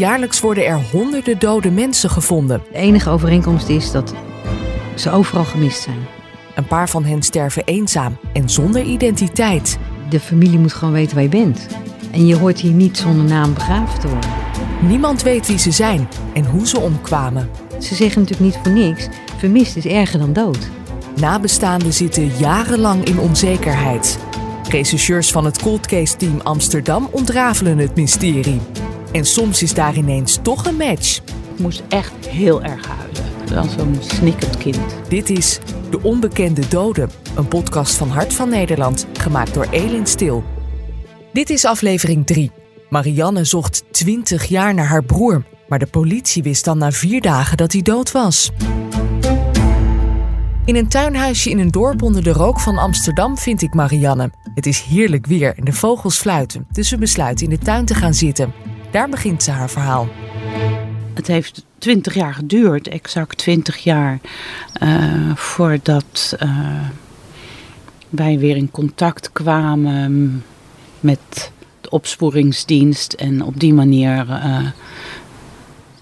Jaarlijks worden er honderden dode mensen gevonden. De enige overeenkomst is dat ze overal gemist zijn. Een paar van hen sterven eenzaam en zonder identiteit. De familie moet gewoon weten waar je bent. En je hoort hier niet zonder naam begraven te worden. Niemand weet wie ze zijn en hoe ze omkwamen. Ze zeggen natuurlijk niet voor niks: vermist is erger dan dood. Nabestaanden zitten jarenlang in onzekerheid. Rechercheurs van het Cold Case Team Amsterdam ontrafelen het mysterie. En soms is daar ineens toch een match. Ik moest echt heel erg huilen. Als zo'n snikkend kind. Dit is De Onbekende Doden, een podcast van Hart van Nederland, gemaakt door Elin Stil. Dit is aflevering 3. Marianne zocht 20 jaar naar haar broer, maar de politie wist dan na vier dagen dat hij dood was. In een tuinhuisje in een dorp onder de rook van Amsterdam vind ik Marianne. Het is heerlijk weer en de vogels fluiten, dus we besluiten in de tuin te gaan zitten. Daar begint ze haar verhaal. Het heeft twintig jaar geduurd, exact twintig jaar, uh, voordat uh, wij weer in contact kwamen met de opsporingsdienst en op die manier uh,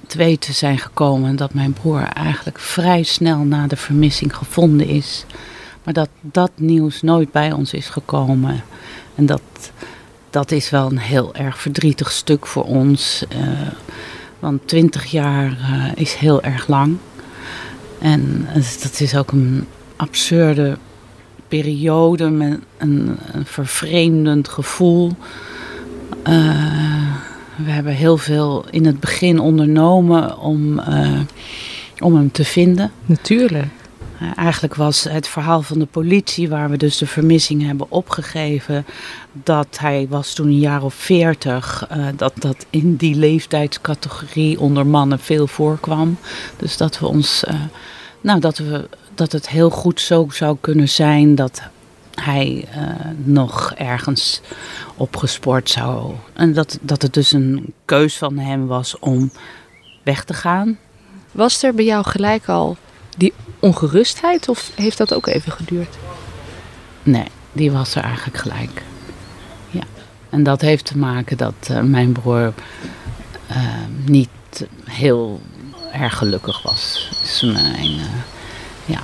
te weten zijn gekomen dat mijn broer eigenlijk vrij snel na de vermissing gevonden is. Maar dat dat nieuws nooit bij ons is gekomen. En dat, dat is wel een heel erg verdrietig stuk voor ons. Uh, want twintig jaar uh, is heel erg lang. En dat is ook een absurde periode met een, een vervreemdend gevoel. Uh, we hebben heel veel in het begin ondernomen om, om hem te vinden. Natuurlijk. Uh, eigenlijk was het verhaal van de politie, waar we dus de vermissing hebben opgegeven, dat hij was toen een jaar of veertig, uh, dat dat in die leeftijdscategorie onder mannen veel voorkwam. Dus dat we ons, nou dat we dat het heel goed zo zou kunnen zijn dat hij nog ergens opgespoord zou. En dat, dat het dus een keus van hem was om weg te gaan. Was er bij jou gelijk al die ongerustheid of heeft dat ook even geduurd? Nee, die was er eigenlijk gelijk. Ja. En dat heeft te maken dat uh, mijn broer uh, niet heel erg gelukkig was. Is mijn, ja.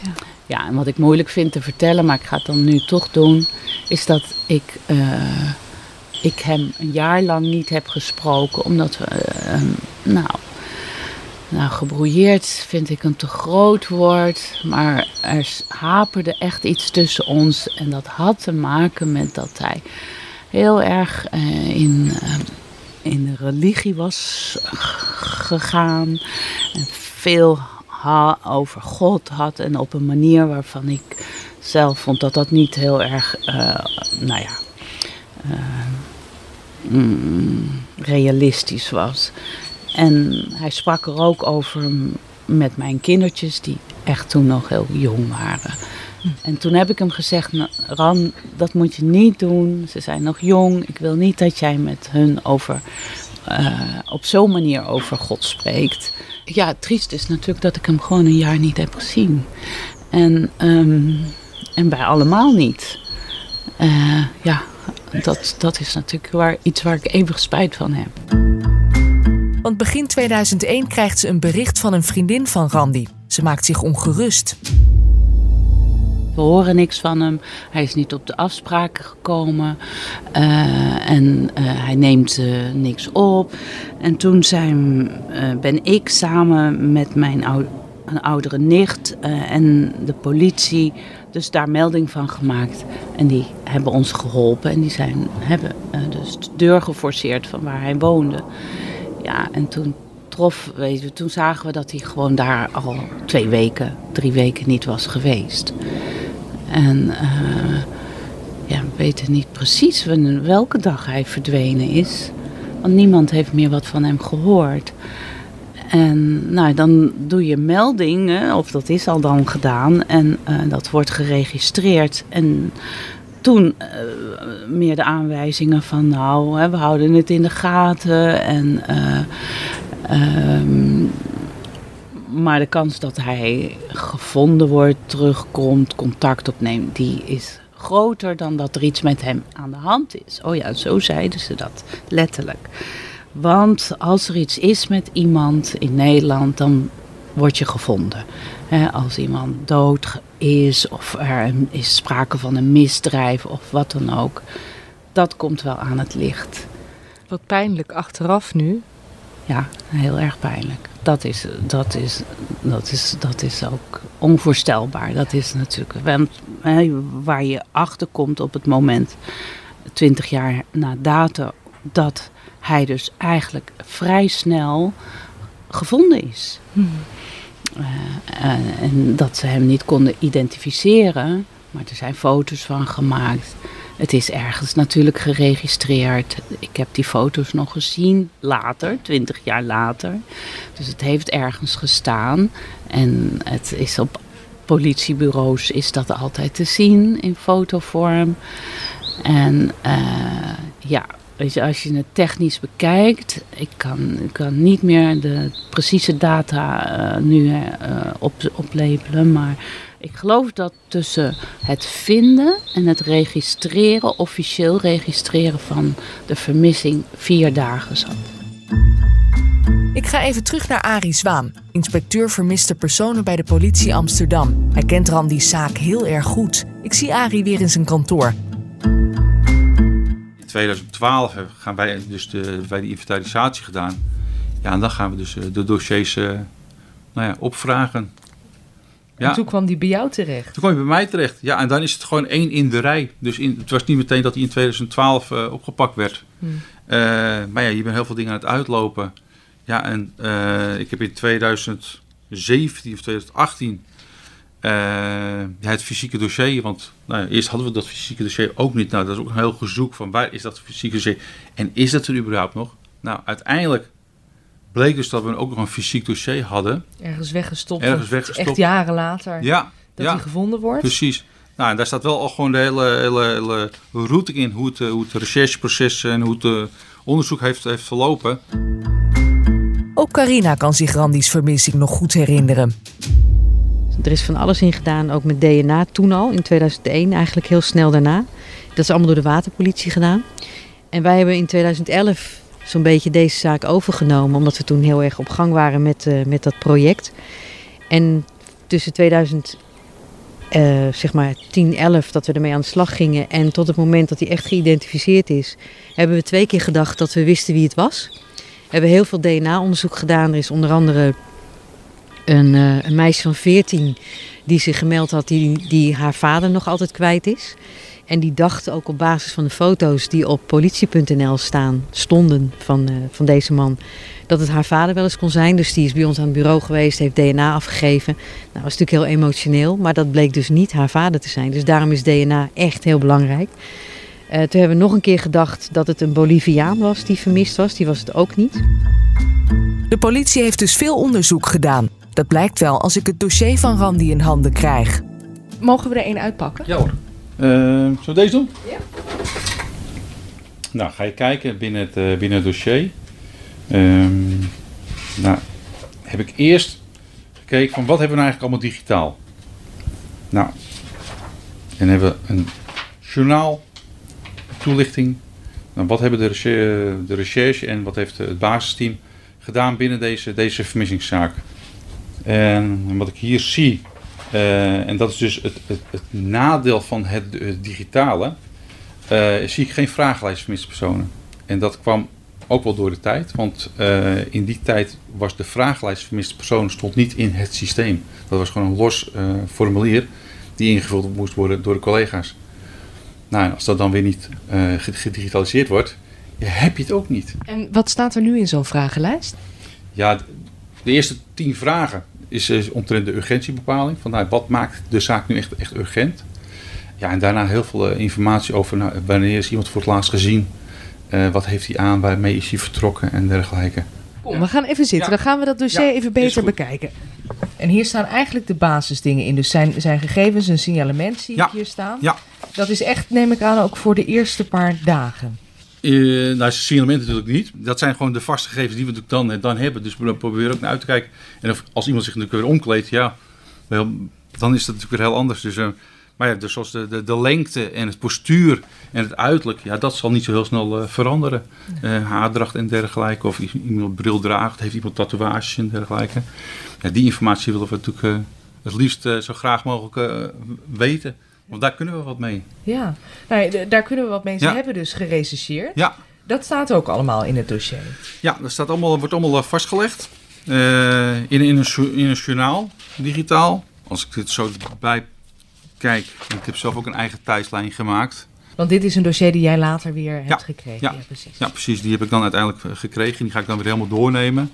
ja. Ja, en wat ik moeilijk vind te vertellen, maar ik ga het dan nu toch doen, is dat ik, uh, ik hem een jaar lang niet heb gesproken, omdat we, nou, nou, gebrouilleerd vind ik een te groot woord, maar er haperde echt iets tussen ons en dat had te maken met dat hij heel erg uh, in, in de religie was gegaan en veel over God had en op een manier waarvan ik zelf vond dat dat niet heel erg, uh, nou ja, mm, realistisch was. En hij sprak er ook over met mijn kindertjes, die echt toen nog heel jong waren. En toen heb ik hem gezegd, nou, Ran, dat moet je niet doen. Ze zijn nog jong. Ik wil niet dat jij met hun over, uh, op zo'n manier over God spreekt ja, het triest is natuurlijk dat ik hem gewoon een jaar niet heb gezien. En, um, en bij allemaal niet. Uh, ja, dat, dat is natuurlijk waar, iets waar ik eeuwig spijt van heb. Want begin 2001 krijgt ze een bericht van een vriendin van Randy. Ze maakt zich ongerust. We horen niks van hem. Hij is niet op de afspraken gekomen. Uh, en uh, hij neemt uh, niks op. En toen zijn, ben ik samen met mijn ou een oudere nicht en de politie dus daar melding van gemaakt. En die hebben ons geholpen. En die zijn, hebben dus de deur geforceerd van waar hij woonde. Ja, en toen trof, weet je, toen zagen we dat hij gewoon daar al twee weken, drie weken niet was geweest. En uh, ja, we weten niet precies welke dag hij verdwenen is. Want niemand heeft meer wat van hem gehoord. En nou, dan doe je melding, of dat is al dan gedaan, en uh, dat wordt geregistreerd. En toen uh, meer de aanwijzingen van, nou, hè, we houden het in de gaten. En um, maar de kans dat hij gevonden wordt, terugkomt, contact opneemt, die is groter dan dat er iets met hem aan de hand is. Oh ja, zo zeiden ze dat letterlijk. Want als er iets is met iemand in Nederland, dan word je gevonden. Hè, als iemand dood is of er is sprake van een misdrijf of wat dan ook. Dat komt wel aan het licht. Wat pijnlijk achteraf nu. Ja, heel erg pijnlijk. Dat is, dat is, dat is, dat is ook onvoorstelbaar. Dat is natuurlijk want, hè, waar je achter komt op het moment, 20 jaar na dato, dat hij dus eigenlijk vrij snel gevonden is. Eh, en dat ze hem niet konden identificeren, maar er zijn foto's van gemaakt. Het is ergens natuurlijk geregistreerd. Ik heb die foto's nog gezien later, 20 jaar later. Dus het heeft ergens gestaan. En het is op politiebureaus is dat altijd te zien in fotovorm. En eh, ja, als je het technisch bekijkt, ik kan, ik kan niet meer de precieze data eh, nu eh, op, oplepelen, maar ik geloof dat tussen het vinden en het registreren, officieel registreren van de vermissing, vier dagen zat. Ik ga even terug naar Arie Zwaan, inspecteur vermiste personen bij de politie Amsterdam. Hij kent Randy's zaak heel erg goed. Ik zie Arie weer in zijn kantoor. In 2012 gaan wij dus de, wij die inventarisatie gedaan. Ja, en dan gaan we dus eh, de dossiers eh, nou ja, opvragen. Ja, En toen kwam die bij jou terecht. toen kwam je bij mij terecht. Ja, en dan is het gewoon één in de rij. Dus in, het was niet meteen dat hij in 2012 eh, opgepakt werd. Hmm. Maar ja, je bent heel veel dingen aan het uitlopen. Ja, en ik heb in 2017 of 2018 eh, ja, het fysieke dossier. Want nou, ja, eerst hadden we dat fysieke dossier ook niet. Nou, dat is ook een heel gezoek van waar is dat fysieke dossier en is dat er überhaupt nog? Nou, uiteindelijk bleek dus dat we ook nog een fysiek dossier hadden. Ergens weggestopt. Ergens weggestopt. Echt jaren later. Ja, Dat ja. hij gevonden wordt. Precies. Nou, en daar staat wel al gewoon de hele, hele, hele route in, hoe het, eh, hoe het rechercheproces en hoe het eh, onderzoek heeft, heeft verlopen. Ook Carina kan zich Randy's vermissing nog goed herinneren. Er is van alles in gedaan, ook met DNA toen al, in 2001, eigenlijk heel snel daarna. Dat is allemaal door de waterpolitie gedaan. En wij hebben in 2011 zo'n beetje deze zaak overgenomen, omdat we toen heel erg op gang waren met, eh, met dat project. En tussen 2000, eh, zeg maar 10, 11, dat we ermee aan de slag gingen en tot het moment dat hij echt geïdentificeerd is, hebben we twee keer gedacht dat we wisten wie het was. We hebben heel veel DNA-onderzoek gedaan. Er is onder andere een, eh, een meisje van 14 die zich gemeld had, die, die haar vader nog altijd kwijt is. En die dacht ook op basis van de foto's die op politie.nl staan, stonden van, eh, van deze man, dat het haar vader wel eens kon zijn. Dus die is bij ons aan het bureau geweest, heeft DNA afgegeven. Nou, was natuurlijk heel emotioneel, maar dat bleek dus niet haar vader te zijn. Dus daarom is DNA echt heel belangrijk. Eh, toen hebben we nog een keer gedacht dat het een Boliviaan was die vermist was. Die was het ook niet. De politie heeft dus veel onderzoek gedaan. Dat blijkt wel als ik het dossier van Randy in handen krijg. Mogen we er één uitpakken? Ja hoor. zullen we deze doen? Ja. Nou, ga je kijken binnen het, eh, binnen het dossier. Ehm, nou, heb ik eerst gekeken van wat hebben we nou eigenlijk allemaal digitaal. Nou, en hebben we een journaal, toelichting. Nou, wat hebben de recherche, de recherche en wat heeft het basisteam gedaan binnen deze, deze vermissingszaak. En wat ik hier zie, eh, en dat is dus het, het, het nadeel van het, het digitale, eh, zie ik geen vragenlijst vermiste personen. En dat kwam ook wel door de tijd, want eh, in die tijd was de vragenlijst vermiste personen stond niet in het systeem. Dat was gewoon een los formulier die ingevuld moest worden door de collega's. Nou, en als dat dan weer niet gedigitaliseerd wordt, heb je het ook niet. En wat staat er nu in zo'n vragenlijst? Ja, de eerste tien vragen is, is omtrent de urgentiebepaling. Van, nou, wat maakt de zaak nu echt, echt urgent? Ja, en daarna heel veel eh, informatie over nou, wanneer is iemand voor het laatst gezien? Eh, wat heeft hij aan? Waarmee is hij vertrokken? En dergelijke. Kom, we gaan even zitten. Ja. Dan gaan we dat dossier Ja, even beter bekijken. En hier staan eigenlijk de basisdingen in. Dus zijn, zijn gegevens, een signalement zie Ja. ik hier staan. Ja. Dat is echt, neem ik aan, ook voor de eerste paar dagen. Eh nou, signalement natuurlijk niet. Dat zijn gewoon de vaste gegevens die we natuurlijk dan, dan hebben. Dus we proberen ook naar uit te kijken. En of, als iemand zich natuurlijk weer omkleedt, ja, wel, dan is dat natuurlijk weer heel anders. Dus, eh, Maar ja, dus zoals de, de, de lengte en het postuur en het uiterlijk, ja, dat zal niet zo heel snel eh, veranderen. Eh, haardracht en dergelijke, of iemand bril draagt, heeft iemand tatoeages en dergelijke. Ja, die informatie willen we natuurlijk eh, het liefst eh, zo graag mogelijk eh, weten. Want daar kunnen we wat mee. Ja, nou, daar kunnen we wat mee. Ze Ja. hebben dus gerechercheerd. Ja, Dat staat ook allemaal in het dossier. ja dat staat allemaal, wordt allemaal eh, vastgelegd. eh, in, in, een, in een journaal, digitaal. Als ik dit zo bij kijk, ik heb zelf ook een eigen tijdslijn gemaakt. Want dit is een dossier die jij later weer hebt Ja, gekregen. ja, precies. Ja, precies. Die heb ik dan uiteindelijk eh, gekregen. Die ga ik dan weer helemaal doornemen.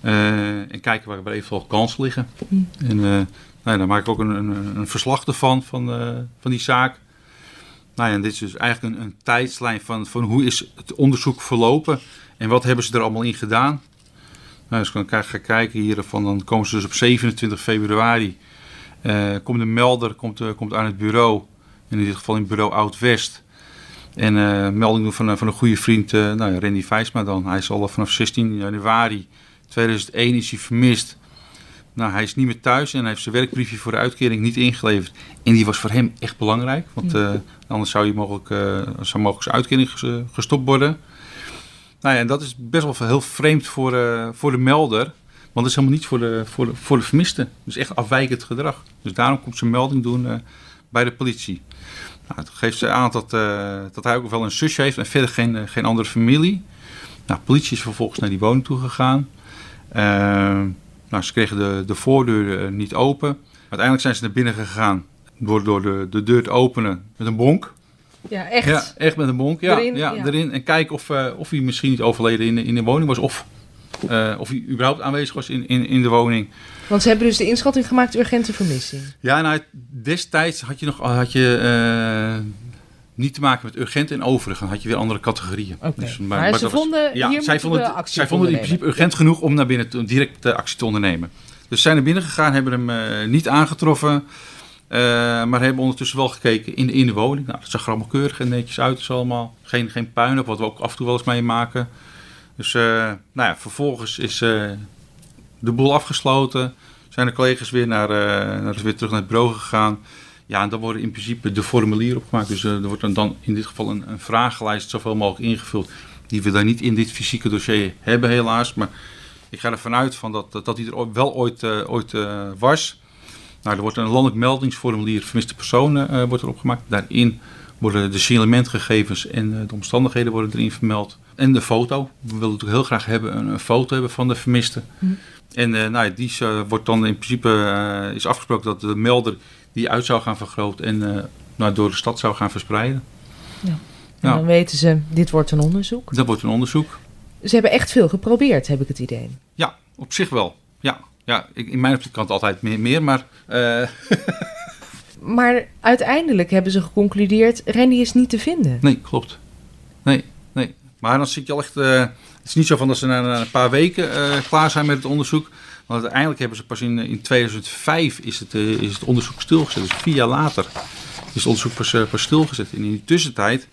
Eh, en kijken waar er eventueel kansen liggen. Mm. En ja, dan maak ik ook een, een, verslag ervan, van, eh, van die zaak. Nou ja, en dit is dus eigenlijk een, een tijdslijn van, van hoe is het onderzoek verlopen. En wat hebben ze er allemaal in gedaan. Nou, dus ga ik kijken hier, van, dan komen ze dus op 27 februari. eh, komt de melder komt, eh, komt aan het bureau. In dit geval in het bureau Oud-West. En melding doen van, van een goede vriend, nou ja, Randy Vijsma dan. Hij is al vanaf 16 januari 2001 is hij vermist. Nou, hij is niet meer thuis en hij heeft zijn werkbriefje voor de uitkering niet ingeleverd. En die was voor hem echt belangrijk, want eh, anders zou, hij mogelijk, eh, zou mogelijk zijn uitkering eh, gestopt worden. Nou ja, en dat is best wel heel vreemd voor, voor de melder. Want dat is helemaal niet voor de, voor de, voor de vermiste. Dus echt afwijkend gedrag. Dus daarom komt ze melding doen bij de politie. Nou, het geeft ze aan dat, dat hij ook wel een zusje heeft en verder geen, geen andere familie. Nou, de politie is vervolgens naar die woning toe gegaan. Nou, ze kregen de, de voordeur eh, niet open. Uiteindelijk zijn ze naar binnen gegaan door, door de, de deur te openen met een bonk. Ja, echt. Ja, echt met een bonk. Ja, Erin, ja, ja. erin. En kijken of, eh, of hij misschien niet overleden in de, in de woning was. Of, eh, of hij überhaupt aanwezig was in, in, in de woning. Want ze hebben dus de inschatting gemaakt urgente vermissing. Ja, nou, destijds had je nog had je, niet te maken met urgent en overige. Dan had je weer andere categorieën. Dus. Maar ze was- ja, zij vonden, het- zij vonden het in principe urgent genoeg om naar binnen te, direct eh, actie te ondernemen. Dus ze zijn naar binnen gegaan, hebben hem eh, niet aangetroffen. eh, maar hebben ondertussen wel gekeken in de, in de woning. Nou, dat zag er allemaal keurig en netjes uit. Dus allemaal geen, geen puin op, wat we ook af en toe wel eens meemaken. Dus nou ja, vervolgens is de boel afgesloten. Zijn de collega's weer, naar, naar, weer terug naar het bureau gegaan. Ja, en dan worden in principe de formulieren opgemaakt. Dus eh, er wordt dan, in dit geval een, een vragenlijst zoveel mogelijk ingevuld. Die we dan niet in dit fysieke dossier hebben helaas. Maar ik ga ervan uit van dat, dat, dat die er wel ooit, eh, ooit eh, was. Nou, er wordt een landelijk meldingsformulier vermiste personen wordt erop gemaakt. Daarin worden de signamentgegevens en de omstandigheden worden erin vermeld. En de foto. We willen natuurlijk heel graag hebben een, een foto hebben van de vermiste. Mhm. En nou, die wordt dan in principe is afgesproken dat de melder die uit zou gaan vergroten en eh, nou, door de stad zou gaan verspreiden. En Ja. dan weten ze, dit wordt een onderzoek. Dat wordt een onderzoek. Ze hebben echt veel geprobeerd, heb ik het idee. Ja, op zich wel. Ja, ja ik, in mijn optiek kan het altijd meer, meer maar eh, Maar uiteindelijk hebben ze geconcludeerd, Randy is niet te vinden. nee, klopt. Nee, nee. Maar dan zit je al echt... eh, het is niet zo van dat ze na, na een paar weken klaar zijn met het onderzoek. Want uiteindelijk hebben ze pas in, in 2005 is het, eh, is het onderzoek stilgezet. Dus vier jaar later is het onderzoek pas, eh, pas stilgezet. En in die tussentijd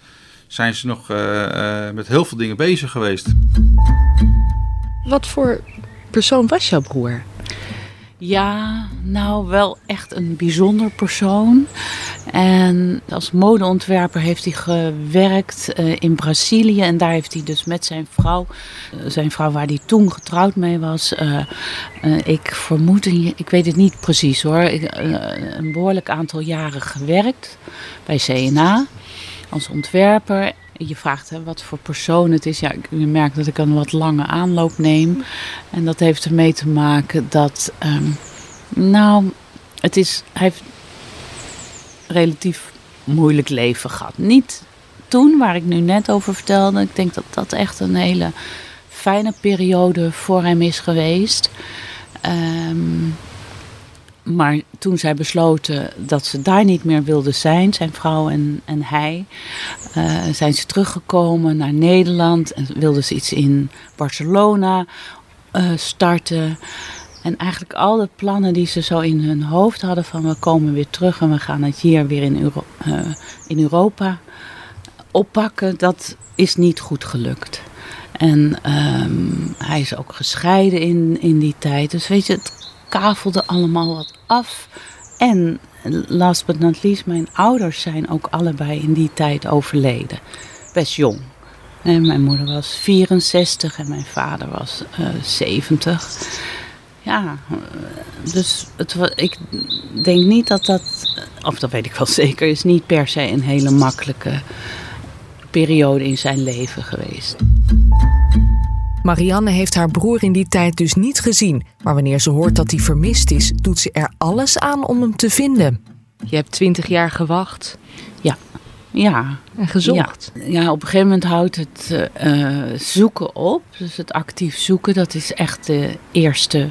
zijn ze nog eh, eh, met heel veel dingen bezig geweest. Wat voor persoon was jouw broer? Ja, nou wel echt een bijzonder persoon. En als modeontwerper heeft hij gewerkt eh, in Brazilië. En daar heeft hij dus met zijn vrouw, eh, zijn vrouw waar hij toen getrouwd mee was. eh, ik vermoed, ik weet het niet precies hoor, een behoorlijk aantal jaren gewerkt bij CNA als ontwerper. Je vraagt hè, wat voor persoon het is. Ja, je merkt dat ik een wat lange aanloop neem. En dat heeft ermee te maken dat, ehm, nou, het is, hij heeft relatief moeilijk leven gehad. Niet toen, waar ik nu net over vertelde. Ik denk dat dat echt een hele fijne periode voor hem is geweest. Ehm, maar toen zij besloten dat ze daar niet meer wilden zijn, zijn vrouw en, en hij, eh, zijn ze teruggekomen naar Nederland en wilden ze iets in Barcelona eh, starten. En eigenlijk al de plannen die ze zo in hun hoofd hadden van we komen weer terug en we gaan het hier weer in, Euro- eh, in Europa oppakken, dat is niet goed gelukt. En ehm, hij is ook gescheiden in, in die tijd. Dus weet je, het kavelde allemaal wat af. En last but not least, mijn ouders zijn ook allebei in die tijd overleden. Best jong. En mijn moeder was 64 en mijn vader was uh, 70. Ja, dus het, ik denk niet dat dat, of dat weet ik wel zeker, is niet per se een hele makkelijke periode in zijn leven geweest. Marianne heeft haar broer in die tijd dus niet gezien. Maar wanneer ze hoort dat hij vermist is, doet ze er alles aan om hem te vinden. Je hebt twintig jaar gewacht. Ja. Ja. En gezocht. Ja, ja op een gegeven moment houdt het uh, zoeken op. Dus het actief zoeken, dat is echt de eerste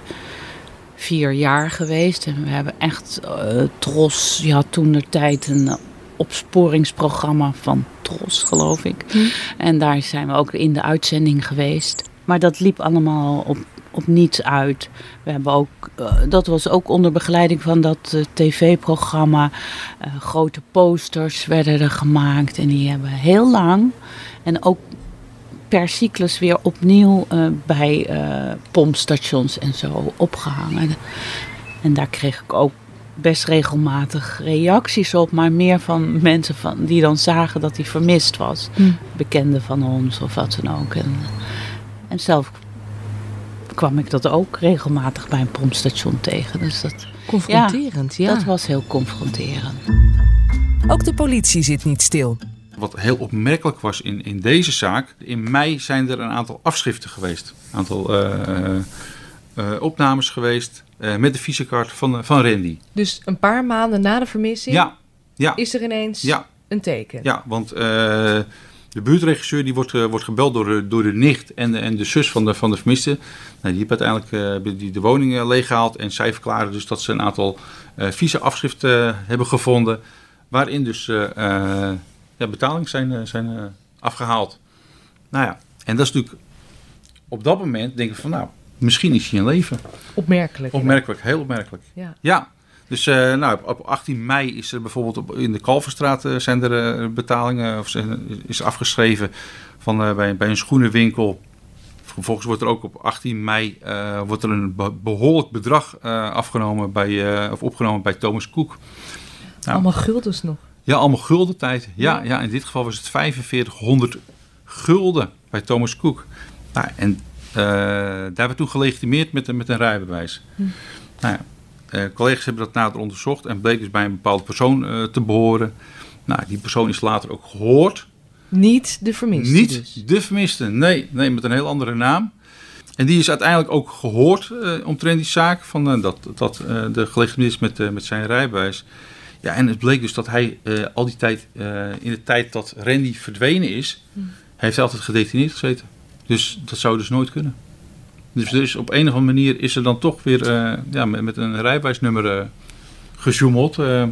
vier jaar geweest. En we hebben echt uh, Tros, je had toen de tijd een opsporingsprogramma van Tros, geloof ik. Hm. En daar zijn we ook in de uitzending geweest. Maar dat liep allemaal op, op niets uit. We hebben ook, uh, dat was ook onder begeleiding van dat uh, tv-programma. Uh, grote posters werden er gemaakt. En die hebben heel lang en ook per cyclus weer opnieuw bij pompstations en zo opgehangen. En daar kreeg ik ook best regelmatig reacties op, maar meer van mensen van, die dan zagen dat hij vermist was. Hm. Bekenden van ons of wat dan ook. En, en zelf kwam ik dat ook regelmatig bij een pompstation tegen. Dus dat, confronterend, ja, Dat was heel confronterend. Ook de politie zit niet stil. Wat heel opmerkelijk was in, in deze zaak, in mei zijn er een aantal afschriften geweest. Een aantal uh, uh, opnames geweest uh, met de visakaart van, van Randy. Dus een paar maanden na de vermissing ja, ja. is er ineens ja. een teken? Ja, want de buurtregisseur die wordt, uh, wordt gebeld door, door de nicht en de, en de zus van de, van de vermiste. Nou, die heeft uiteindelijk uh, die de woning leeggehaald. En zij verklaren dus dat ze een aantal uh, visa-afschriften hebben gevonden. Waarin dus ja, betalingen zijn, zijn afgehaald. Nou ja, en dat is natuurlijk op dat moment denk ik van nou, misschien is hij in leven. Opmerkelijk. Opmerkelijk, heel opmerkelijk. Ja. ja. Dus uh, nou, op 18 mei is er bijvoorbeeld op, in de Kalverstraat uh, zijn er uh, betalingen, of is afgeschreven van, bij, bij een schoenenwinkel. Vervolgens wordt er ook op 18 mei wordt er een behoorlijk bedrag afgenomen bij, of opgenomen bij Thomas Cook. Nou, allemaal guldens nog? Ja, allemaal gulden tijd. Ja, ja. in dit geval was het 4500 gulden bij Thomas Cook. Nou, en daar werd toen gelegitimeerd met, met een rijbewijs. Hm. Nou ja. Uh, collega's hebben dat nader onderzocht en bleek dus bij een bepaalde persoon uh, te behoren. Nou, die persoon is later ook gehoord. Niet de vermiste Niet dus. de vermiste, nee, nee, met een heel andere naam. En die is uiteindelijk ook gehoord uh, omtrent die zaak, van, dat, dat de is met, met zijn rijbewijs. Ja, en het bleek dus dat hij al die tijd, in de tijd dat Randy verdwenen is, hm. heeft hij altijd gedetineerd gezeten. Dus dat zou dus nooit kunnen. Dus, dus op een of andere manier is er dan toch weer uh, ja, met, met, een rijbewijsnummer uh, gezoemeld. Uh,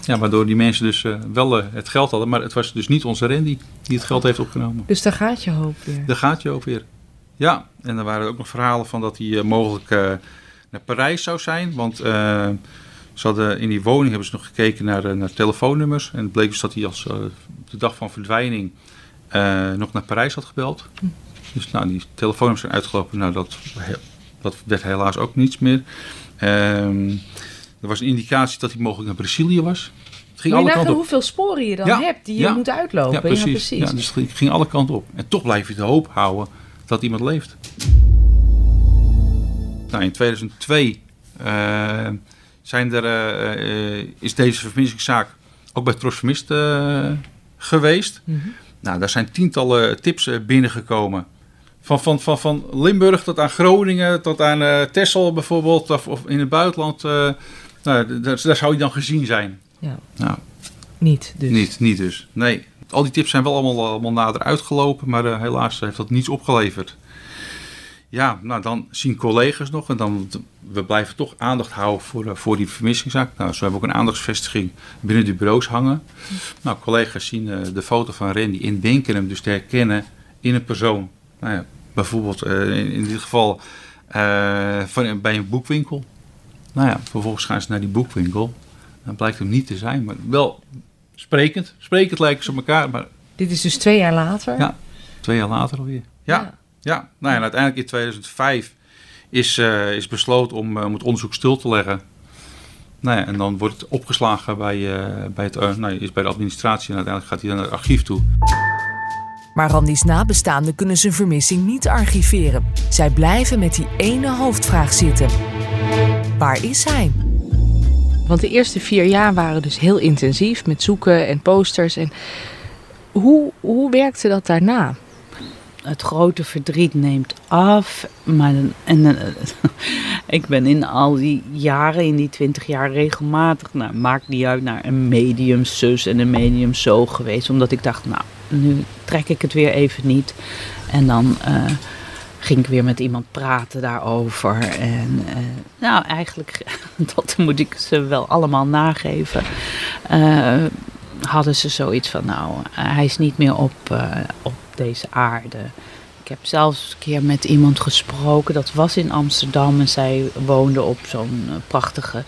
ja, waardoor die mensen dus wel het geld hadden. Maar het was dus niet onze Randy die het geld heeft opgenomen. Dus daar gaat je hoop weer. Daar gaat je hoop weer. Ja, en er waren ook nog verhalen van dat hij mogelijk naar Parijs zou zijn. Want ze hadden, in die woning hebben ze nog gekeken naar, naar telefoonnummers. En het bleek dus dat hij als de dag van verdwijning nog naar Parijs had gebeld. Hm. Dus nou, die telefoons zijn uitgelopen. Nou, dat, dat werd helaas ook niets meer. Um, er was een indicatie dat hij mogelijk naar Brazilië was. Het ging alle kanten op. hoeveel sporen je dan ja, hebt die je moet uitlopen. Ja, precies. Ja, precies. Ja, dus het ging alle kanten op. En toch blijf je de hoop houden dat iemand leeft. Nou, in 2002 uh, zijn er, uh, is deze vermissingszaak ook bij Tros Vermist geweest. Mm -hmm. Nou, daar zijn tientallen tips binnengekomen van, van, van, van Limburg tot aan Groningen, tot aan uh, Texel bijvoorbeeld, of, of, in het buitenland. Uh, nou, daar, daar, zou je dan gezien zijn. Ja. Nou, niet dus. Niet, niet dus. Nee, al die tips zijn wel allemaal, allemaal nader uitgelopen, maar uh, helaas heeft dat niets opgeleverd. Ja, nou dan zien collega's nog en dan we blijven toch aandacht houden voor, voor die vermissingszaak. Nou, zo hebben we ook een aandachtsvestiging binnen de bureaus hangen. Nou, collega's zien de foto van Randy en denken hem dus te herkennen in een persoon. Nou ja, bijvoorbeeld uh, in, in, dit geval uh, van, bij een boekwinkel. Nou ja, vervolgens gaan ze naar die boekwinkel. Dan blijkt hem niet te zijn, maar wel sprekend. Sprekend lijken ze op elkaar. Maar... Dit is dus twee jaar later? Ja, twee jaar later alweer. Ja, ja. ja. Nou ja, en uiteindelijk in 2005 is, uh, is besloten om, om het onderzoek stil te leggen. Nou ja, en dan wordt het opgeslagen bij, eh, bij, het, uh, nou, is bij de administratie en uiteindelijk gaat hij dan naar het archief toe. Maar Randy's nabestaanden kunnen zijn vermissing niet archiveren. Zij blijven met die ene hoofdvraag zitten. Waar is hij? Want de eerste vier jaar waren dus heel intensief met zoeken en posters. En hoe, hoe werkte dat daarna? Het grote verdriet neemt af. Maar en, uh, ik ben in al die jaren, in die twintig jaar, regelmatig, nou, maakt niet uit, naar een medium zus en een medium zo geweest. Omdat ik dacht, nou, nu trek ik het weer even niet. En dan uh, ging ik weer met iemand praten daarover. En uh, nou, eigenlijk, dat moet ik ze wel allemaal nageven. Uh, hadden ze zoiets van, nou, hij is niet meer op, op deze aarde. Ik heb zelfs een keer met iemand gesproken, dat was in Amsterdam. En zij woonde op zo'n prachtige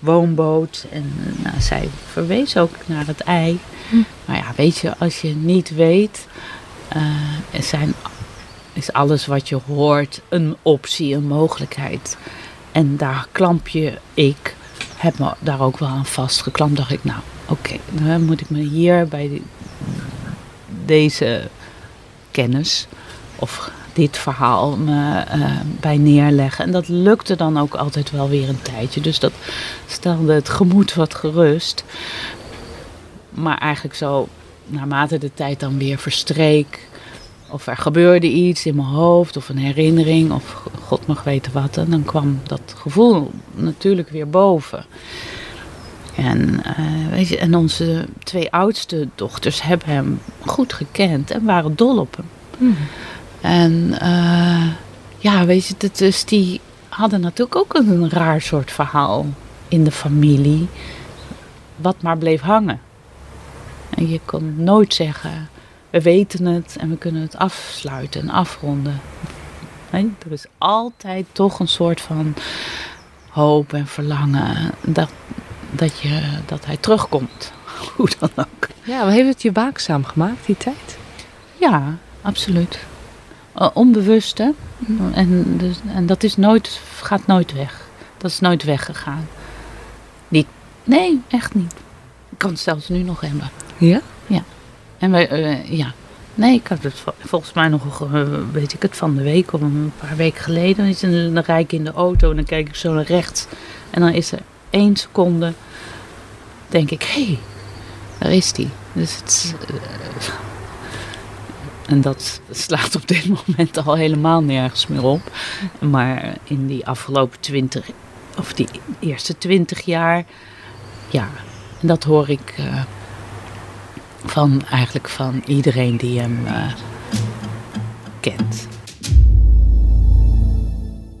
woonboot. En nou, zij verwees ook naar het ei. Hm. Maar ja, weet je, als je niet weet, uh, zijn, is alles wat je hoort een optie, een mogelijkheid. En daar klamp je, ik heb me daar ook wel aan vastgeklampt. Dacht ik, nou, oké, okay, dan moet ik me hier bij die, deze kennis of dit verhaal me uh, bij neerleggen. En dat lukte dan ook altijd wel weer een tijdje. Dus dat stelde het gemoed wat gerust. Maar eigenlijk zo, naarmate de tijd dan weer verstreek, of er gebeurde iets in mijn hoofd, of een herinnering, of God mag weten wat, en dan kwam dat gevoel natuurlijk weer boven. En, uh, weet je, en onze twee oudste dochters hebben hem goed gekend en waren dol op hem. Mm. En uh, ja, weet je, dus die hadden natuurlijk ook een raar soort verhaal in de familie, wat maar bleef hangen. En je kon nooit zeggen, we weten het en we kunnen het afsluiten en afronden. Nee, er is altijd toch een soort van hoop en verlangen dat, dat, je, dat hij terugkomt. Hoe dan ook. Ja, maar heeft het je waakzaam gemaakt, die tijd? Ja, absoluut. Uh, onbewust, hè. Mm. En, dus, en dat is nooit, gaat nooit weg. Dat is nooit weggegaan. Niet, nee, echt niet. Ik kan het zelfs nu nog hebben. Ja? Ja. En wij, uh, ja. Nee, ik had het volgens mij nog, uh, weet ik het, van de week of een paar weken geleden. is een, dan rijd ik in de auto en dan kijk ik zo naar rechts. En dan is er één seconde, denk ik, hé, hey, daar is die. Dus het uh, en dat slaat op dit moment al helemaal nergens meer op. Maar in die afgelopen twintig, of die eerste twintig jaar, ja, en dat hoor ik uh, van eigenlijk van iedereen die hem uh, kent.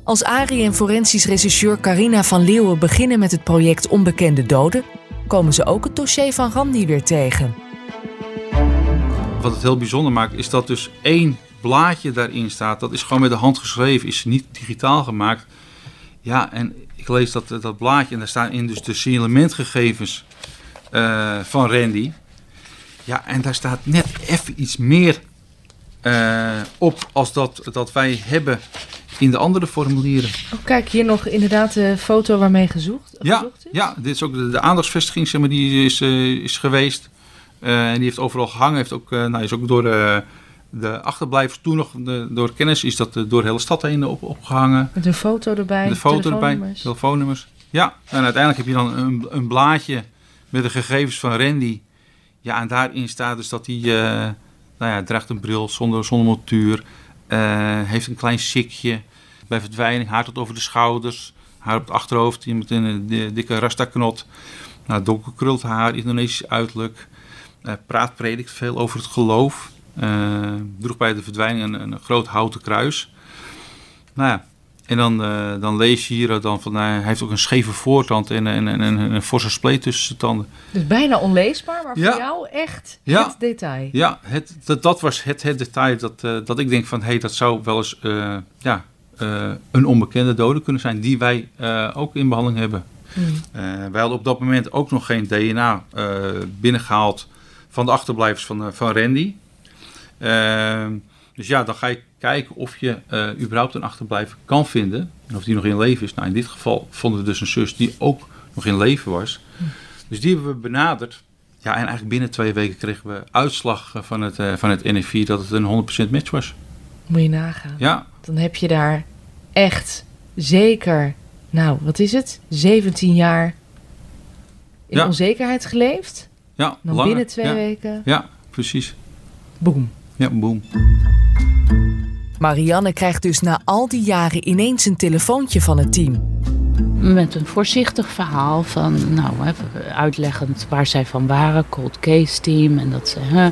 Als Arie en forensisch regisseur Carina van Leeuwen beginnen met het project Onbekende Doden, komen ze ook het dossier van Randy weer tegen. Wat het heel bijzonder maakt, is dat dus één blaadje daarin staat. Dat is gewoon met de hand geschreven, is niet digitaal gemaakt. Ja, en ik lees dat, dat blaadje en daar staan in dus de signalementgegevens uh, van Randy. Ja, en daar staat net even iets meer uh, op als dat, dat wij hebben in de andere formulieren. Oh, kijk, hier nog inderdaad de foto waarmee gezocht, ja, gezocht is. Ja, dit is ook de, de aandachtsvestiging zeg maar, die is, uh, is geweest. Uh, en die heeft overal gehangen. Heeft ook, uh, nou, is ook door de, de achterblijvers toen nog, de, door kennis, is dat door de hele stad heen op, opgehangen. Met een foto erbij, Met een foto erbij, telefoonnummers. Ja, en uiteindelijk heb je dan een, een blaadje met de gegevens van Randy. Ja, en daarin staat dus dat hij, uh, nou ja, draagt een bril zonder, zonder montuur. heeft een klein sikje bij verdwijning, haar tot over de schouders. Haar op het achterhoofd, met een dikke rasta-knot. Nou, donkerkruld haar, Indonesisch uiterlijk. Uh, praat, predikt veel over het geloof. Uh, droeg bij de verdwijning een, een, groot houten kruis. Nou ja, en dan, uh, dan lees je hier dan van, hij heeft ook een scheve voortand en, en, en, en een forse spleet tussen zijn tanden. Dus bijna onleesbaar, maar ja. voor jou echt ja. het detail. Ja, het, dat, dat was het, het detail dat, dat ik denk van, hé, hey, dat zou wel eens ja, een onbekende dode kunnen zijn die wij ook in behandeling hebben. Hmm. wij hadden op dat moment ook nog geen DNA binnengehaald van de achterblijvers van, van Randy. Uh, dus ja, dan ga je kijken of je uh, überhaupt een achterblijver kan vinden. En of die nog in leven is. Nou, in dit geval vonden we dus een zus die ook nog in leven was. Dus die hebben we benaderd. Ja, en eigenlijk binnen twee weken kregen we uitslag van het, van het NFI dat het een 100% match was. Moet je nagaan. Ja. Dan heb je daar echt zeker, nou, wat is het? 17 jaar in Ja. onzekerheid geleefd. Ja, Dan langer. binnen twee ja. weken, Ja, precies. boem. Ja, boom. Marianne krijgt dus na al die jaren ineens een telefoontje van het team. Met een voorzichtig verhaal van, nou, uitleggend waar zij van waren, cold case team. En dat ze, hè,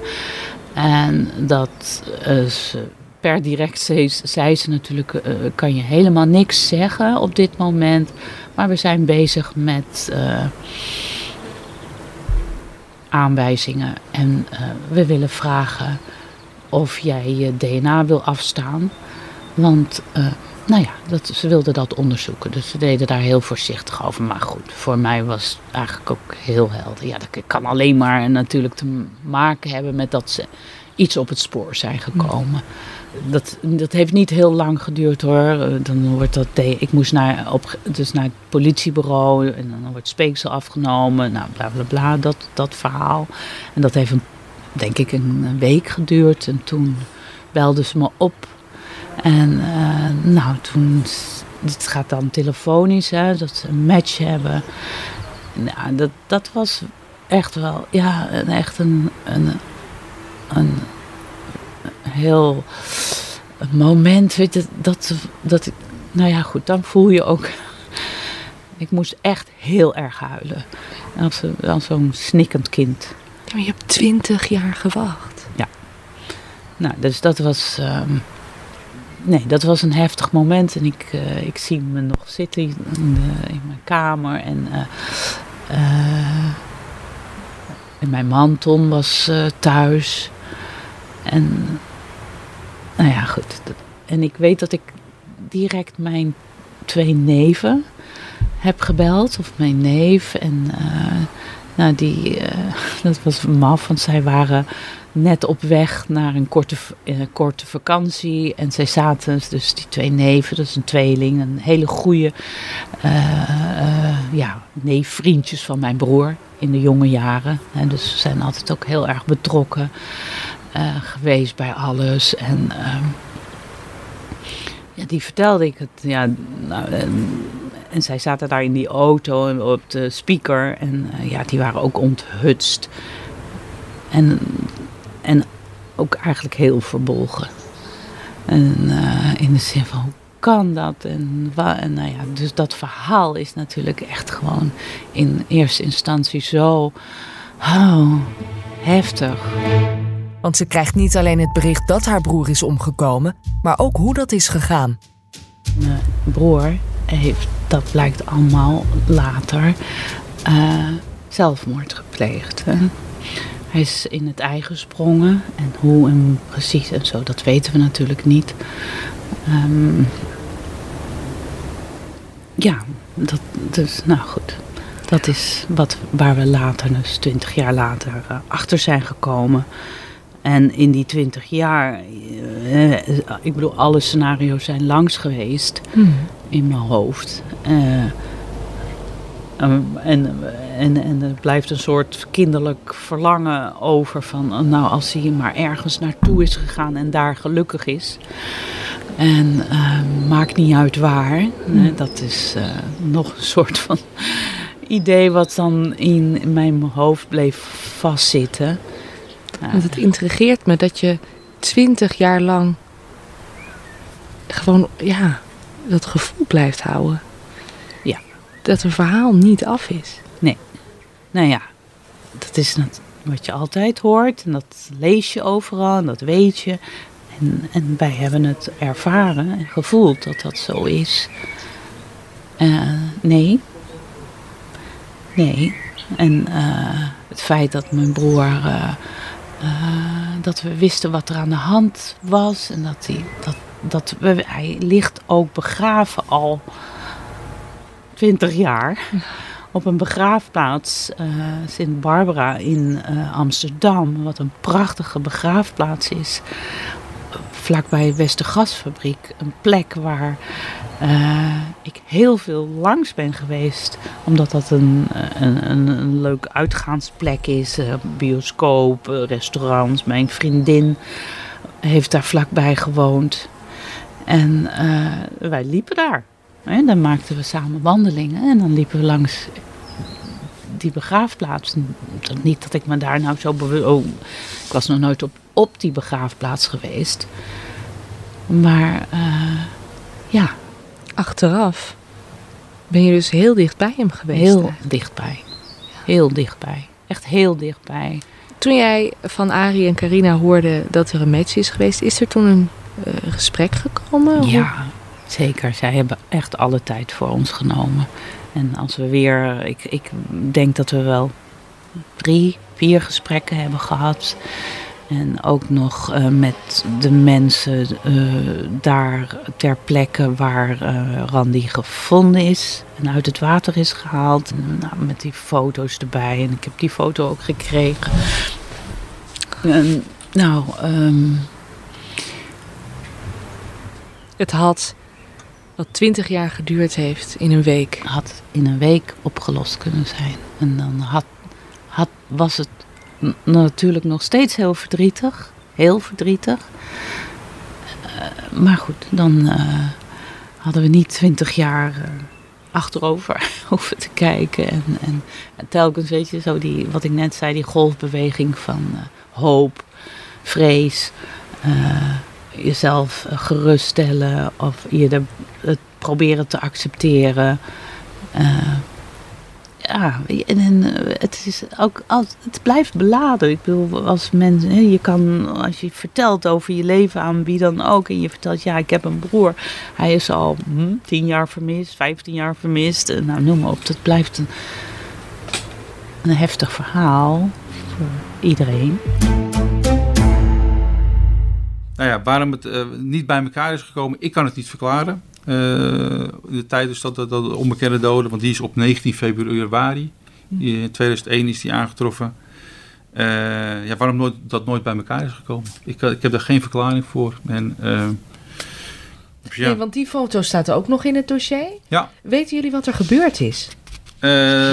en dat eh, ze per direct zei, zei ze natuurlijk, eh, kan je helemaal niks zeggen op dit moment. Maar we zijn bezig met eh, aanwijzingen. En eh, we willen vragen of jij je DNA wil afstaan. Want eh, nou ja, dat, ze wilden dat onderzoeken. Dus ze deden daar heel voorzichtig over. Maar goed, voor mij was het eigenlijk ook heel helder. Ja, dat kan alleen maar natuurlijk te maken hebben met dat ze iets op het spoor zijn gekomen. Dat, dat heeft niet heel lang geduurd hoor. Eh, Dan wordt dat, ik moest naar, op, dus naar het politiebureau en dan wordt speeksel afgenomen. Nou, bla bla bla, dat, dat verhaal. En dat heeft een, denk ik een, week geduurd. En toen belden ze me op. En eh, nou, toen, het gaat dan telefonisch, hè, dat ze een match hebben. Nou, dat, dat was echt wel, ja, echt een, een, een heel een moment, weet je, dat, dat ik, nou ja, goed, dan voel je ook, ik moest echt heel erg huilen. Als, als zo'n snikkend kind. Ja, maar je hebt 20 jaar gewacht. Nou, dus dat was. ehm, nee, dat was een heftig moment. En ik, eh, ik zie me nog zitten in, de- in mijn kamer. En, eh, eh, en mijn man Tom was thuis. En. Nou ja, goed. En ik weet dat ik direct mijn twee neven heb gebeld. Of mijn neef. En. eh, nou, die. eh, dat was maf, want zij waren net op weg naar een korte, eh, korte vakantie. En zij zaten, dus die twee neven, dat is een tweeling, een hele goede ja, neefvriendjes van mijn broer in de jonge jaren. En dus ze zijn altijd ook heel erg betrokken geweest bij alles. En ehm, ja, die vertelde ik het. Ja, nou, en, zij zaten daar in die auto op de speaker. En eh, ja, die waren ook onthutst. En, en ook eigenlijk heel verbolgen. En eh, in de zin van, hoe kan dat? En, en nou ja, dus dat verhaal is natuurlijk echt gewoon in eerste instantie zo oh, heftig. Want ze krijgt niet alleen het bericht dat haar broer is omgekomen, maar ook hoe dat is gegaan. Mijn broer heeft, dat blijkt allemaal later, eh, zelfmoord gepleegd. Hij is in het ei gesprongen en hoe en precies en zo, dat weten we natuurlijk niet. Ehm, ja, dat, dus nou goed. Dat is wat, waar we later, dus twintig jaar later, eh, achter zijn gekomen. En in die twintig jaar, eh, ik bedoel, alle scenario's zijn langs geweest in mijn hoofd. Eh, en, en, en, en er blijft een soort kinderlijk verlangen over van, eh, nou, als hij maar ergens naartoe is gegaan en daar gelukkig is. En eh, maakt niet uit waar. Eh, dat is nog een soort van idee wat dan in mijn hoofd bleef vastzitten. Want het intrigeert me dat je 20 jaar lang gewoon, ja, dat gevoel blijft houden. Ja. Dat een verhaal niet af is. Nou ja, dat is wat je altijd hoort. En dat lees je overal en dat weet je. En, en wij hebben het ervaren en gevoeld dat dat zo is. Eh, nee. Nee. En eh, het feit dat mijn broer... eh, dat we wisten wat er aan de hand was. En dat, hij, dat, dat we, hij ligt ook begraven al 20 jaar op een begraafplaats, eh Sint Barbara in eh, Amsterdam, wat een prachtige begraafplaats is. vlakbij Westergasfabriek. Een plek waar eh, ik heel veel langs ben geweest. Omdat dat een, een, een, een leuk uitgaansplek is. Uh, bioscoop, uh, restaurants. Mijn vriendin heeft daar vlakbij gewoond. En wij liepen daar. En dan maakten we samen wandelingen. En dan liepen we langs die begraafplaats. Niet dat ik me daar nou zo bewust... Oh, ik was nog nooit op, op die begraafplaats geweest. Maar ja, achteraf ben je dus heel dichtbij hem geweest. Heel dichtbij. Heel dichtbij. Echt heel dichtbij. Toen jij van Arie en Carina hoorde dat er een match is geweest, is er toen een uh, gesprek gekomen? Ja, zeker. Zij hebben echt alle tijd voor ons genomen. En als we weer, ik, ik denk dat we wel drie, vier gesprekken hebben gehad. En ook nog uh, met de mensen uh, daar ter plekke waar uh, Randy gevonden is en uit het water is gehaald. En, nou, met die foto's erbij. En ik heb die foto ook gekregen. En, nou, um... het had wat twintig jaar geduurd heeft in een week. Had in een week opgelost kunnen zijn. En dan had, had, was het natuurlijk nog steeds heel verdrietig. Heel verdrietig. Uh, maar goed, dan uh, hadden we niet twintig jaar uh, achterover hoeven te kijken. En, en, en, telkens, weet je, zo die, wat ik net zei, die golfbeweging van hoop, vrees, jezelf geruststellen of je het proberen te accepteren ja, en, en eh, het is ook het blijft beladen. Ik bedoel, als mensen, je kan, als je vertelt over je leven aan wie dan ook, en je vertelt, ja, ik heb een broer, hij is al hm, tien jaar vermist, vijftien jaar vermist, nou noem maar op, dat blijft een, een heftig verhaal voor iedereen. Nou ja, waarom het uh, niet bij elkaar is gekomen, ik kan het niet verklaren. Uh, de tijd is dat, dat, dat onbekende doden, want die is op 19 februari. In 2001 is die aangetroffen. Uh, ja, waarom nooit, dat nooit bij elkaar is gekomen? Ik, ik heb daar geen verklaring voor. En, uh, ja. nee, want die foto staat ook nog in het dossier. Ja. Weten jullie wat er gebeurd is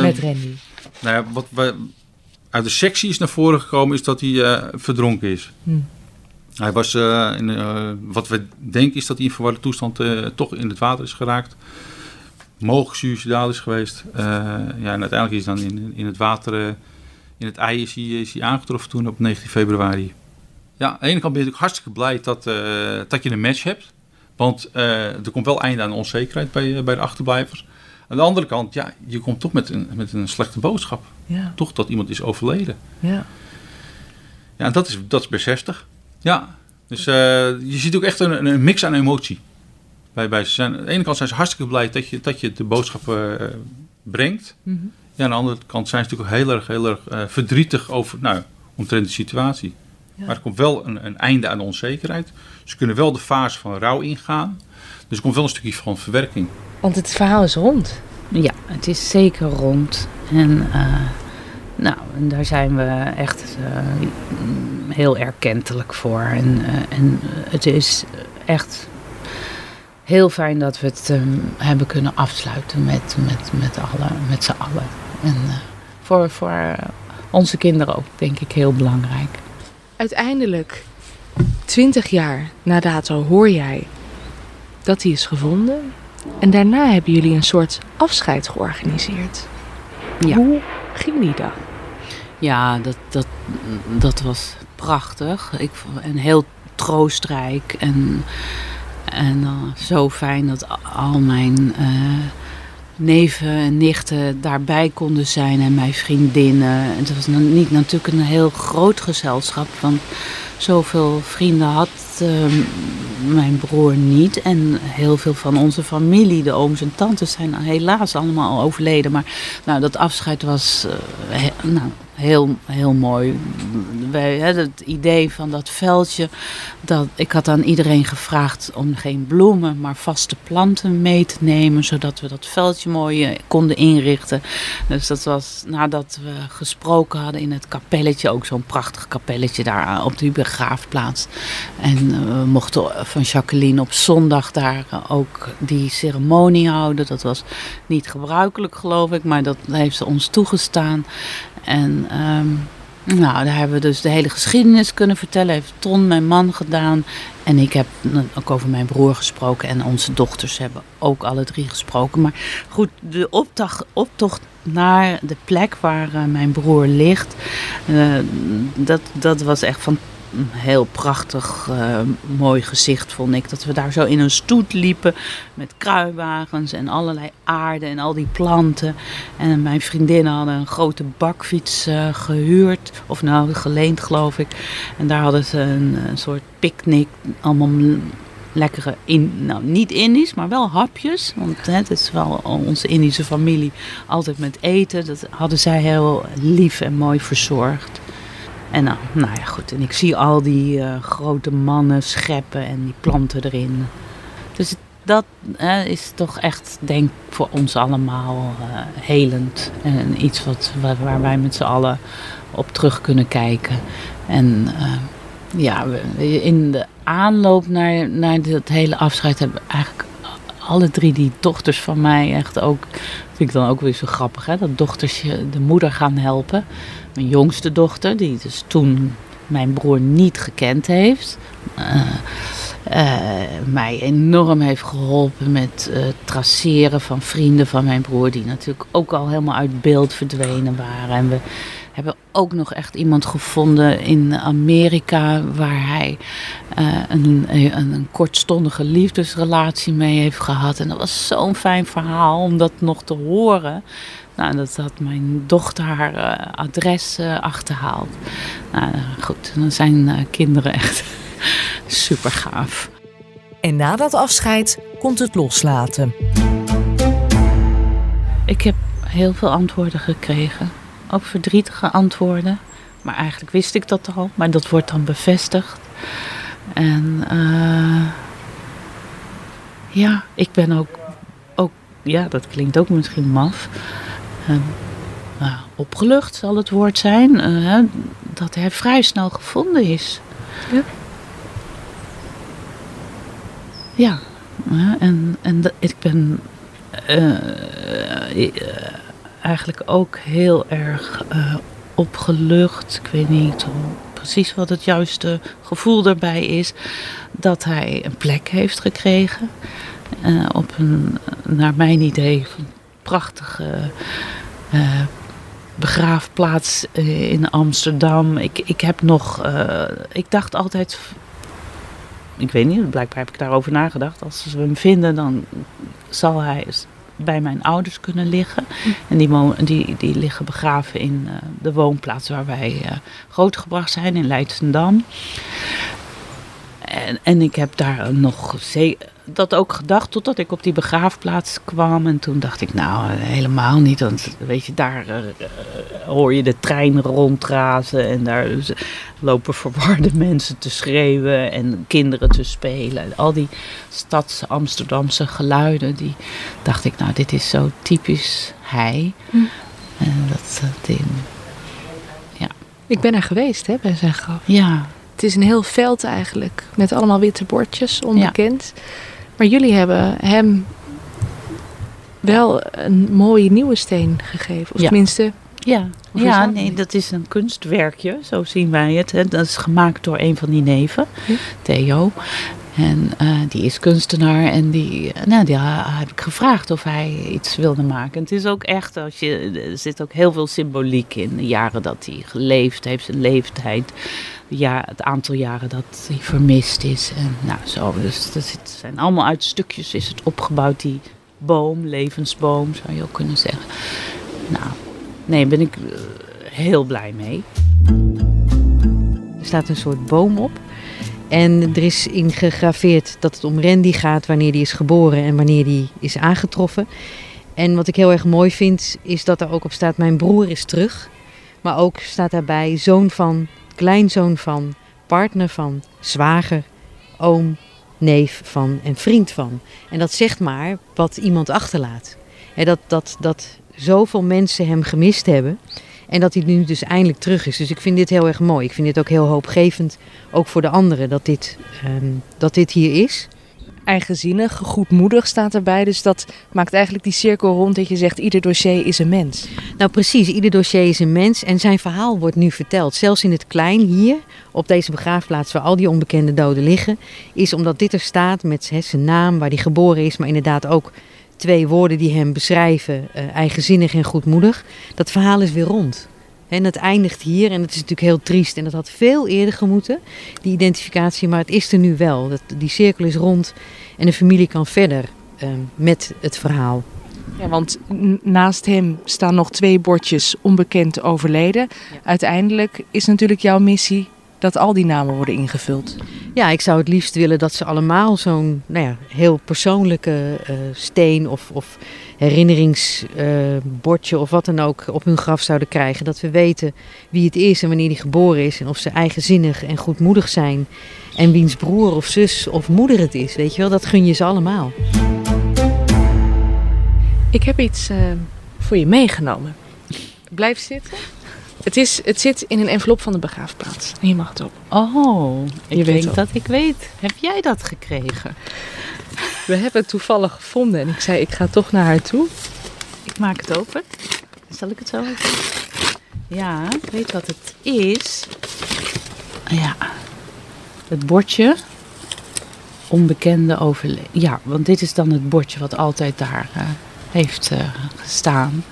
met Randy? Nou ja, wat we, uit de sectie is naar voren gekomen is dat hij verdronken is. Hm. Hij was, uh, in, uh, wat we denken is dat hij in verwarde toestand uh, toch in het water is geraakt. Mogelijk suicidaal is geweest. ja, en uiteindelijk is hij dan in, in het water, in het ei is hij, is hij aangetroffen toen op 19 februari. Ja, aan de ene kant ben je natuurlijk hartstikke blij dat, dat je een match hebt. Want er komt wel einde aan onzekerheid bij, bij de achterblijvers. Aan de andere kant, ja, je komt toch met een, met een slechte boodschap. Ja. Toch dat iemand is overleden. Ja. Ja, en dat is, dat is beseftig. Ja, dus uh, je ziet ook echt een, een, mix aan emotie. Bij, bij ze zijn, aan de ene kant zijn ze hartstikke blij dat je, dat je de boodschap uh, brengt. Mm -hmm. Ja, aan de andere kant zijn ze natuurlijk heel erg, heel erg uh, verdrietig over, nou, omtrent de situatie. Ja. Maar er komt wel een, een, einde aan de onzekerheid. Ze kunnen wel de fase van rouw ingaan. Dus er komt wel een stukje van verwerking. Want het verhaal is rond. Ja, het is zeker rond. En nou, en daar zijn we echt uh, heel erkentelijk voor. En, uh, en het is echt heel fijn dat we het um, hebben kunnen afsluiten met, met, met, alle, met z'n allen. En uh, voor, voor onze kinderen ook, denk ik, heel belangrijk. Uiteindelijk, twintig jaar na dato, hoor jij dat hij is gevonden. En daarna hebben jullie een soort afscheid georganiseerd. Ja. Hoe ging die dag? Ja, dat, dat, dat was prachtig. Ik, en heel troostrijk. En, en uh, zo fijn dat al mijn uh, neven en nichten daarbij konden zijn. En mijn vriendinnen. Het was niet natuurlijk een heel groot gezelschap. Want zoveel vrienden had uh, mijn broer niet. En heel veel van onze familie, de ooms en tantes, zijn helaas allemaal overleden. Maar nou, dat afscheid was he, nou, heel, heel mooi. wij, hè, het idee van dat veldje. Dat, ik had aan iedereen gevraagd om geen bloemen, maar vaste planten mee te nemen. Zodat we dat veldje mooi eh, konden inrichten. Dus dat was nadat we gesproken hadden in het kapelletje. Ook zo'n prachtig kapelletje daar op die begraafplaats. En eh, we mochten van Jacqueline op zondag daar ook die ceremonie houden. Dat was niet gebruikelijk geloof ik, maar dat heeft ze ons toegestaan. En ehm, nou, daar hebben we dus de hele geschiedenis kunnen vertellen. Heeft Ton, mijn man, gedaan. En ik heb ook over mijn broer gesproken. En onze dochters hebben ook alle drie gesproken. Maar goed, de optocht, optocht naar de plek waar uh, mijn broer ligt. Uh, dat, dat was echt fantastisch een heel prachtig, uh, mooi gezicht vond ik. Dat we daar zo in een stoet liepen met kruiwagens en allerlei aarde en al die planten. En mijn vriendinnen hadden een grote bakfiets uh, gehuurd, of nou geleend geloof ik. En daar hadden ze een, een soort picknick, allemaal lekkere, in, nou niet Indisch, maar wel hapjes. Want het is wel onze Indische familie altijd met eten. Dat hadden zij heel lief en mooi verzorgd. En nou, nou ja, goed. En ik zie al die uh, grote mannen scheppen en die planten erin. Dus dat uh, is toch echt, denk voor ons allemaal uh, helend. En iets wat, waar, wij met z'n allen op terug kunnen kijken. En ja, in de aanloop naar, naar dat hele afscheid hebben eigenlijk alle drie die dochters van mij echt ook, vind ik dan ook weer zo grappig, hè? dat dochters de moeder gaan helpen. Mijn jongste dochter, die dus toen mijn broer niet gekend heeft. Uh, mij enorm heeft geholpen met uh, traceren van vrienden van mijn broer, die natuurlijk ook al helemaal uit beeld verdwenen waren. En we hebben ook nog echt iemand gevonden in Amerika waar hij een, een, een, kortstondige liefdesrelatie mee heeft gehad. En dat was zo'n fijn verhaal om dat nog te horen. Nou, dat had mijn dochter haar uh, adres uh, achterhaald. Nou, goed, dan zijn kinderen echt super gaaf. En na dat afscheid komt het loslaten. Ik heb heel veel antwoorden gekregen. Ook verdrietige antwoorden. Maar eigenlijk wist ik dat al, maar dat wordt dan bevestigd. En uh, ja, ik ben ook, ook, ja, dat klinkt ook misschien maf. Uh, uh, opgelucht zal het woord zijn, eh, dat hij vrij snel gevonden is. Ja. Ja, en, en ik ben uh, eigenlijk ook heel erg uh, opgelucht. Ik weet niet precies wat het juiste gevoel daarbij is. Dat hij een plek heeft gekregen. Uh, op een, naar mijn idee, prachtige uh, begraafplaats in Amsterdam. Ik, ik heb nog, ik dacht altijd ik weet niet, blijkbaar heb ik daarover nagedacht. Als we hem vinden, dan zal hij bij mijn ouders kunnen liggen. En die, die, die liggen begraven in uh, de woonplaats waar wij uh, grootgebracht zijn, in Leidsendam. En, en ik heb daar nog dat ook gedacht totdat ik op die begraafplaats kwam. En toen dacht ik, nou, helemaal niet. Want weet je, daar uh, hoor je de trein rondrazen. En daar lopen verwarde mensen te schreeuwen en kinderen te spelen. Al die stads-Amsterdamse geluiden, die dacht ik, nou, dit is zo typisch hij. Hm. En dat, dat ja. Ik ben er geweest, hè, bij zijn graf. Ja. Het is een heel veld eigenlijk, met allemaal witte bordjes, onbekend. Ja. Maar jullie hebben hem wel een mooie nieuwe steen gegeven. Of ja. tenminste. Ja, ja nee, dat is een kunstwerkje, zo zien wij het. Hè. Dat is gemaakt door een van die neven, ja. Theo. En uh, die is kunstenaar en die, nou, die heb ik gevraagd of hij iets wilde maken. En het is ook echt, als je, er zit ook heel veel symboliek in. De jaren dat hij geleefd heeft, zijn leeftijd. Ja, het aantal jaren dat hij vermist is. En nou zo, dus het zijn allemaal uit stukjes is het opgebouwd, die boom, levensboom zou je ook kunnen zeggen. Nou, nee, ben ik heel blij mee. Er staat een soort boom op. En er is in gegraveerd dat het om Randy gaat wanneer die is geboren en wanneer die is aangetroffen. En wat ik heel erg mooi vind, is dat er ook op staat: Mijn broer is terug. Maar ook staat daarbij zoon van kleinzoon van, partner van, zwager, oom, neef van en vriend van. En dat zegt maar wat iemand achterlaat. Dat, dat, dat zoveel mensen hem gemist hebben. En dat hij nu dus eindelijk terug is. Dus ik vind dit heel erg mooi. Ik vind dit ook heel hoopgevend, ook voor de anderen, dat dit, ehm, dat dit hier is. Eigenzinnig, goedmoedig staat erbij. Dus dat maakt eigenlijk die cirkel rond dat je zegt, ieder dossier is een mens. Nou precies, ieder dossier is een mens en zijn verhaal wordt nu verteld. Zelfs in het klein hier, op deze begraafplaats waar al die onbekende doden liggen, is omdat dit er staat met zijn naam, waar hij geboren is, maar inderdaad ook twee woorden die hem beschrijven, uh, eigenzinnig en goedmoedig. Dat verhaal is weer rond. En het eindigt hier en het is natuurlijk heel triest. En dat had veel eerder gemoeten, die identificatie, maar het is er nu wel. Dat, die cirkel is rond en de familie kan verder uh, met het verhaal. Ja, want naast hem staan nog twee bordjes onbekend overleden. Uiteindelijk is natuurlijk jouw missie dat al die namen worden ingevuld. Ja, ik zou het liefst willen dat ze allemaal zo'n nou ja, heel persoonlijke uh, steen of, of herinneringsbordje uh, of wat dan ook op hun graf zouden krijgen. Dat we weten wie het is en wanneer die geboren is en of ze eigenzinnig en goedmoedig zijn. En wiens broer of zus of moeder het is, weet je wel, dat gun je ze allemaal. Ik heb iets uh, voor je meegenomen. Blijf zitten. Het, is, het zit in een envelop van de begraafplaats. En je mag het op. Oh, ik je weet dat ik weet. Heb jij dat gekregen? We hebben het toevallig gevonden en ik zei, ik ga toch naar haar toe. Ik maak het open. Zal ik het zo even? Ja, ik weet wat het is. Ja, het bordje. Onbekende overleden. Ja, want dit is dan het bordje wat altijd daar uh, heeft uh, gestaan.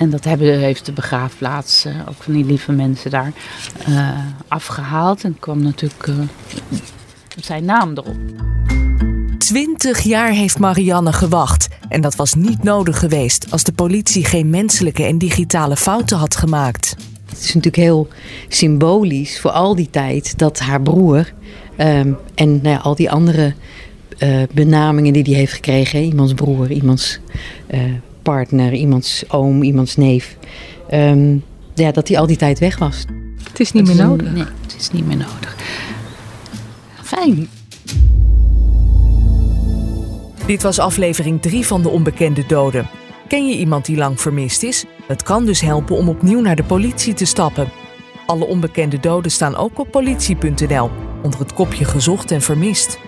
En dat hebben, heeft de begraafplaats, uh, ook van die lieve mensen daar, uh, afgehaald. En kwam natuurlijk uh, zijn naam erop. Twintig jaar heeft Marianne gewacht. En dat was niet nodig geweest als de politie geen menselijke en digitale fouten had gemaakt. Het is natuurlijk heel symbolisch voor al die tijd dat haar broer um, en nou ja, al die andere benamingen die hij heeft gekregen, iemands broer, iemands partner, iemands oom, iemands neef. Um, ja, dat hij al die tijd weg was. Het is niet meer nodig. Nee, het is niet meer nodig. Fijn. Dit was aflevering 3 van De Onbekende Doden. Ken je iemand die lang vermist is? Het kan dus helpen om opnieuw naar de politie te stappen. Alle onbekende doden staan ook op politie.nl onder het kopje gezocht en vermist.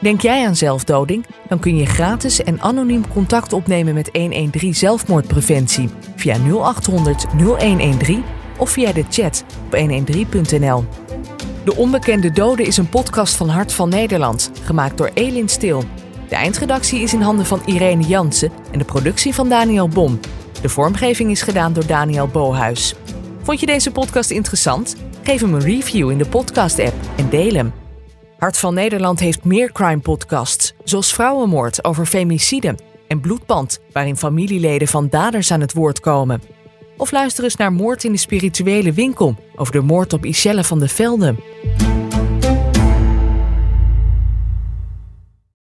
Denk jij aan zelfdoding? Dan kun je gratis en anoniem contact opnemen met 113 zelfmoordpreventie via 0800 0113 of via de chat op 113.nl. De Onbekende Doden is een podcast van Hart van Nederland, gemaakt door Elin Stil. De eindredactie is in handen van Irene Jansen en de productie van Daniel Bom. De vormgeving is gedaan door Daniel Bohuis. Vond je deze podcast interessant? Geef hem een review in de podcast-app en deel hem. Hart van Nederland heeft meer crime podcasts, zoals Vrouwenmoord over femicide en Bloedband, waarin familieleden van daders aan het woord komen. Of luister eens naar Moord in de spirituele winkel over de moord op Iselle van de Velde.